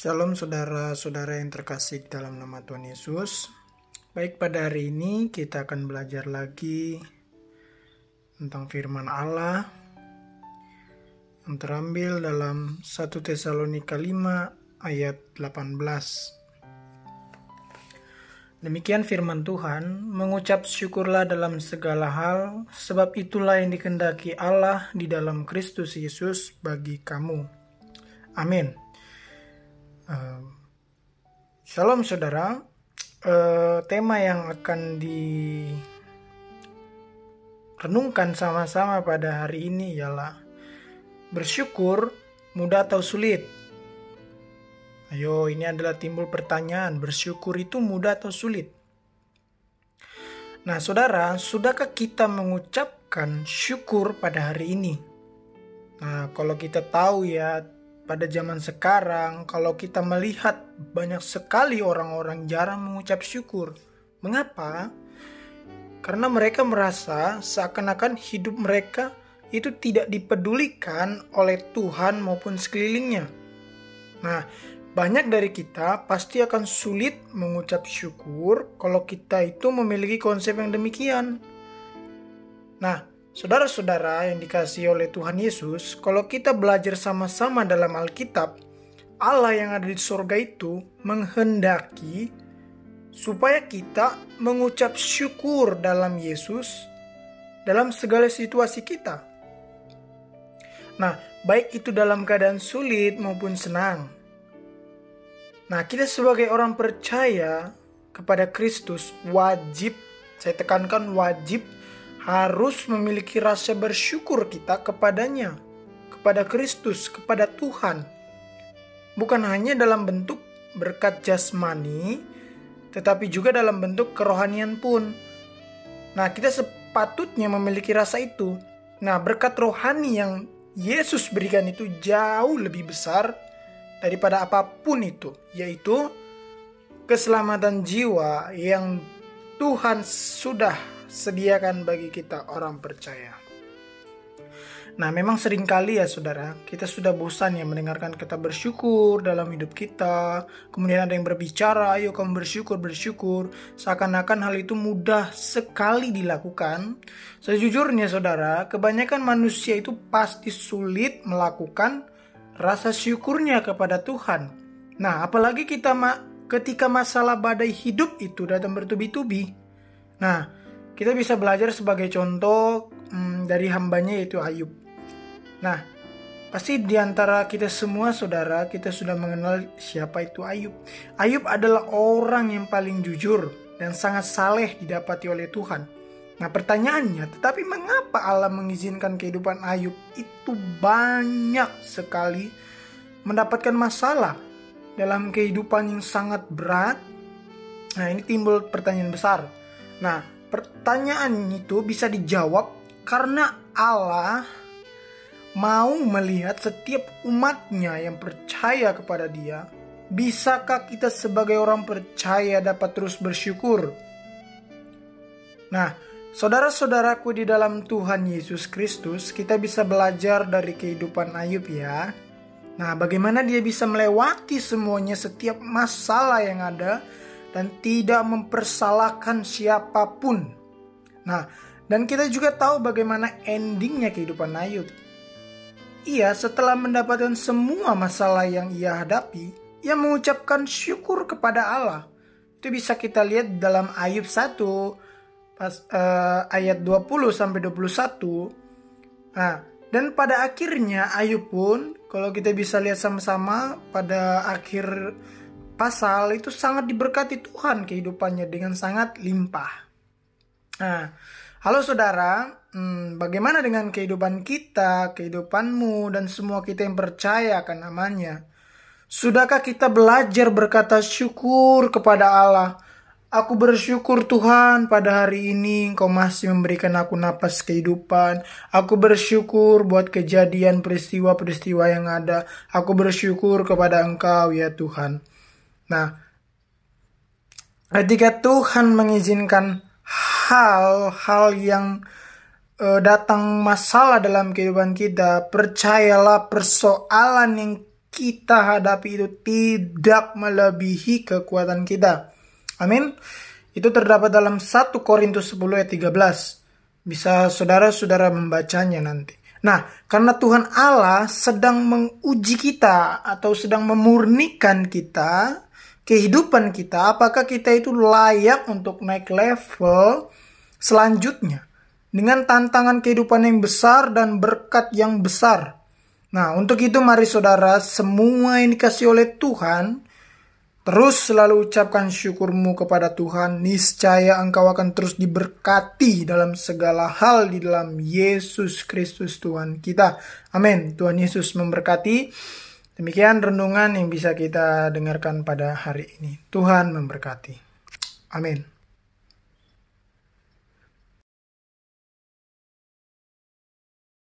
Shalom saudara-saudara yang terkasih dalam nama Tuhan Yesus. Baik pada hari ini kita akan belajar lagi tentang firman Allah yang terambil dalam 1 Tesalonika 5 ayat 18. Demikian firman Tuhan, mengucap syukurlah dalam segala hal, sebab itulah yang dikendaki Allah di dalam Kristus Yesus bagi kamu. Amin. Shalom saudara, uh, tema yang akan direnungkan sama-sama pada hari ini ialah bersyukur mudah atau sulit. Ayo, ini adalah timbul pertanyaan, bersyukur itu mudah atau sulit? Nah, saudara, sudahkah kita mengucapkan syukur pada hari ini? Nah, kalau kita tahu ya, pada zaman sekarang, kalau kita melihat banyak sekali orang-orang jarang mengucap syukur. Mengapa? Karena mereka merasa seakan-akan hidup mereka itu tidak dipedulikan oleh Tuhan maupun sekelilingnya. Nah, banyak dari kita pasti akan sulit mengucap syukur kalau kita itu memiliki konsep yang demikian. Nah, Saudara-saudara yang dikasih oleh Tuhan Yesus, kalau kita belajar sama-sama dalam Alkitab, Allah yang ada di surga itu menghendaki supaya kita mengucap syukur dalam Yesus dalam segala situasi kita. Nah, baik itu dalam keadaan sulit maupun senang. Nah, kita sebagai orang percaya kepada Kristus wajib, saya tekankan wajib harus memiliki rasa bersyukur kita kepadanya, kepada Kristus, kepada Tuhan. Bukan hanya dalam bentuk berkat jasmani, tetapi juga dalam bentuk kerohanian pun. Nah, kita sepatutnya memiliki rasa itu. Nah, berkat rohani yang Yesus berikan itu jauh lebih besar daripada apa pun itu, yaitu keselamatan jiwa yang Tuhan sudah sediakan bagi kita orang percaya. Nah, memang sering kali ya saudara, kita sudah bosan ya mendengarkan kata bersyukur dalam hidup kita. Kemudian ada yang berbicara, ayo kamu bersyukur, bersyukur. Seakan-akan hal itu mudah sekali dilakukan. Sejujurnya saudara, kebanyakan manusia itu pasti sulit melakukan rasa syukurnya kepada Tuhan. Nah, apalagi kita ketika masalah badai hidup itu datang bertubi-tubi. Nah, kita bisa belajar sebagai contoh hmm, dari hambanya yaitu Ayub. Nah, pasti di antara kita semua saudara, kita sudah mengenal siapa itu Ayub. Ayub adalah orang yang paling jujur dan sangat saleh didapati oleh Tuhan. Nah pertanyaannya, tetapi mengapa Allah mengizinkan kehidupan Ayub itu banyak sekali mendapatkan masalah dalam kehidupan yang sangat berat? Nah ini timbul pertanyaan besar. Nah Pertanyaan itu bisa dijawab karena Allah mau melihat setiap umatnya yang percaya kepada dia. Bisakah kita sebagai orang percaya dapat terus bersyukur? Nah, saudara-saudaraku di dalam Tuhan Yesus Kristus, kita bisa belajar dari kehidupan Ayub ya. Nah, bagaimana dia bisa melewati semuanya setiap masalah yang ada dan tidak mempersalahkan siapa pun. Nah, dan kita juga tahu bagaimana endingnya kehidupan Ayub. Ia setelah mendapatkan semua masalah yang ia hadapi, ia mengucapkan syukur kepada Allah. Itu bisa kita lihat dalam Ayub 1 pas uh, ayat 20 sampai 21. Nah, dan pada akhirnya Ayub pun kalau kita bisa lihat sama-sama pada akhir pasal itu sangat diberkati Tuhan kehidupannya dengan sangat limpah. Nah, halo saudara, hmm, bagaimana dengan kehidupan kita, kehidupanmu, dan semua kita yang percaya akan namanya? Sudahkah kita belajar berkata syukur kepada Allah? Aku bersyukur Tuhan pada hari ini Engkau masih memberikan aku napas kehidupan. Aku bersyukur buat kejadian peristiwa-peristiwa yang ada. Aku bersyukur kepada Engkau ya Tuhan. Nah, ketika Tuhan mengizinkan hal-hal yang uh, datang masalah dalam kehidupan kita, percayalah persoalan yang kita hadapi itu tidak melebihi kekuatan kita. Amin. Itu terdapat dalam 1 Korintus 10 ayat 13. Bisa saudara-saudara membacanya nanti. Nah, karena Tuhan Allah sedang menguji kita atau sedang memurnikan kita, kehidupan kita, apakah kita itu layak untuk naik level selanjutnya dengan tantangan kehidupan yang besar dan berkat yang besar. Nah, untuk itu mari saudara, semua yang dikasih oleh Tuhan, terus selalu ucapkan syukurmu kepada Tuhan, niscaya engkau akan terus diberkati dalam segala hal di dalam Yesus Kristus Tuhan kita. Amin. Tuhan Yesus memberkati. Demikian renungan yang bisa kita dengarkan pada hari ini. Tuhan memberkati. Amin.